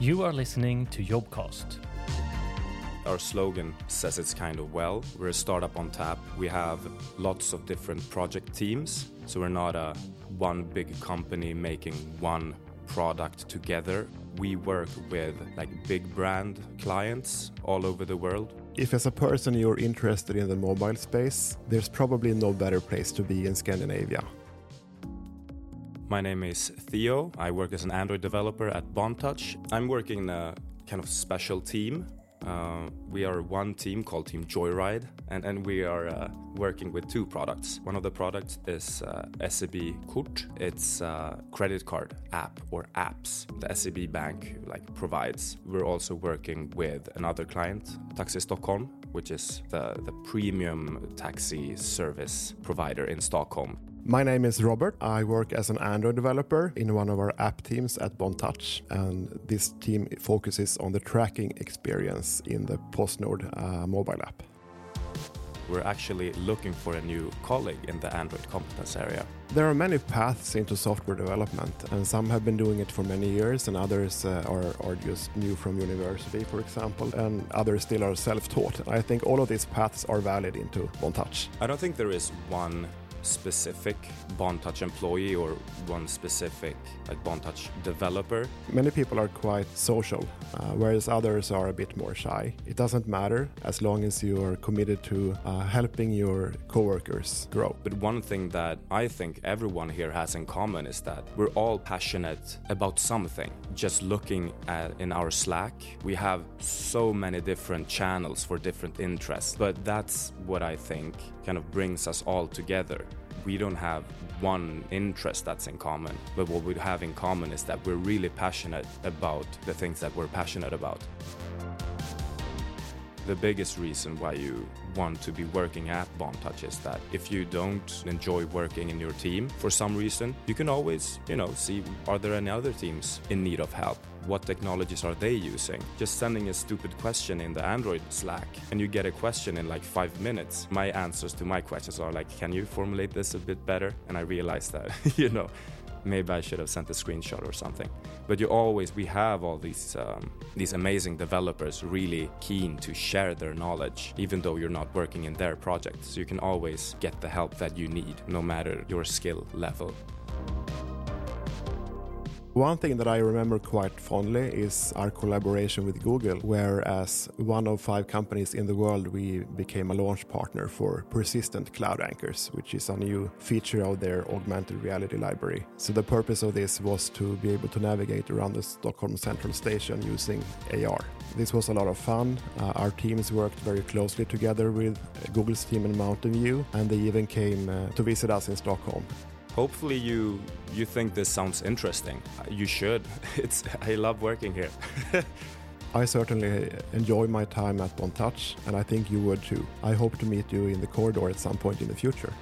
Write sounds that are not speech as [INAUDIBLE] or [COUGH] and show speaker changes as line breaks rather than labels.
You are listening to Jobcast.
Our slogan says it's kind of well. We're a startup on tap. We have lots of different project teams, so we're not a one big company making one product together. We work with like big brand clients all over the world.
If as a person you're interested in the mobile space, there's probably no better place to be in Scandinavia.
My name is Theo. I work as an Android developer at Bontouch. I'm working in a kind of special team. Uh, we are one team called Team Joyride, and, and we are uh, working with two products. One of the products is uh, SEB Kort. It's a credit card app or apps the SEB Bank like provides. We're also working with another client, Taxi Stockholm, which is the, the premium taxi service provider in Stockholm.
My name is Robert. I work as an Android developer in one of our app teams at Bontouch, and this team focuses on the tracking experience in the PostNord uh, mobile app.
We're actually looking for a new colleague in the Android competence area.
There are many paths into software development, and some have been doing it for many years, and others uh, are, are just new from university, for example, and others still are self taught. I think all of these paths are valid into Bontouch.
I don't think there is one specific Bontouch employee or one specific like Bontouch developer.
Many people are quite social, uh, whereas others are a bit more shy. It doesn't matter as long as you are committed to uh, helping your coworkers grow.
But one thing that I think everyone here has in common is that we're all passionate about something. Just looking at in our Slack, we have so many different channels for different interests, but that's what I think kind of brings us all together we don't have one interest that's in common, but what we have in common is that we're really passionate about the things that we're passionate about. The biggest reason why you want to be working at Bontouch is that if you don't enjoy working in your team for some reason, you can always, you know, see are there any other teams in need of help? What technologies are they using? Just sending a stupid question in the Android Slack and you get a question in like five minutes. My answers to my questions are like, can you formulate this a bit better? And I realized that, [LAUGHS] you know, maybe I should have sent a screenshot or something. But you always, we have all these um, these amazing developers really keen to share their knowledge, even though you're not working in their project. So you can always get the help that you need, no matter your skill level.
One thing that I remember quite fondly is our collaboration with Google, where as one of five companies in the world, we became a launch partner for Persistent Cloud Anchors, which is a new feature of their augmented reality library. So the purpose of this was to be able to navigate around the Stockholm Central Station using AR. This was a lot of fun. Uh, our teams worked very closely together with Google's team in Mountain View, and they even came uh, to visit us in Stockholm.
Hopefully you you think this sounds interesting. You should. [LAUGHS] It's I love working here. [LAUGHS]
I certainly enjoy my time at Bontouch, and I think you would too. I hope to meet you in the corridor at some point in the future.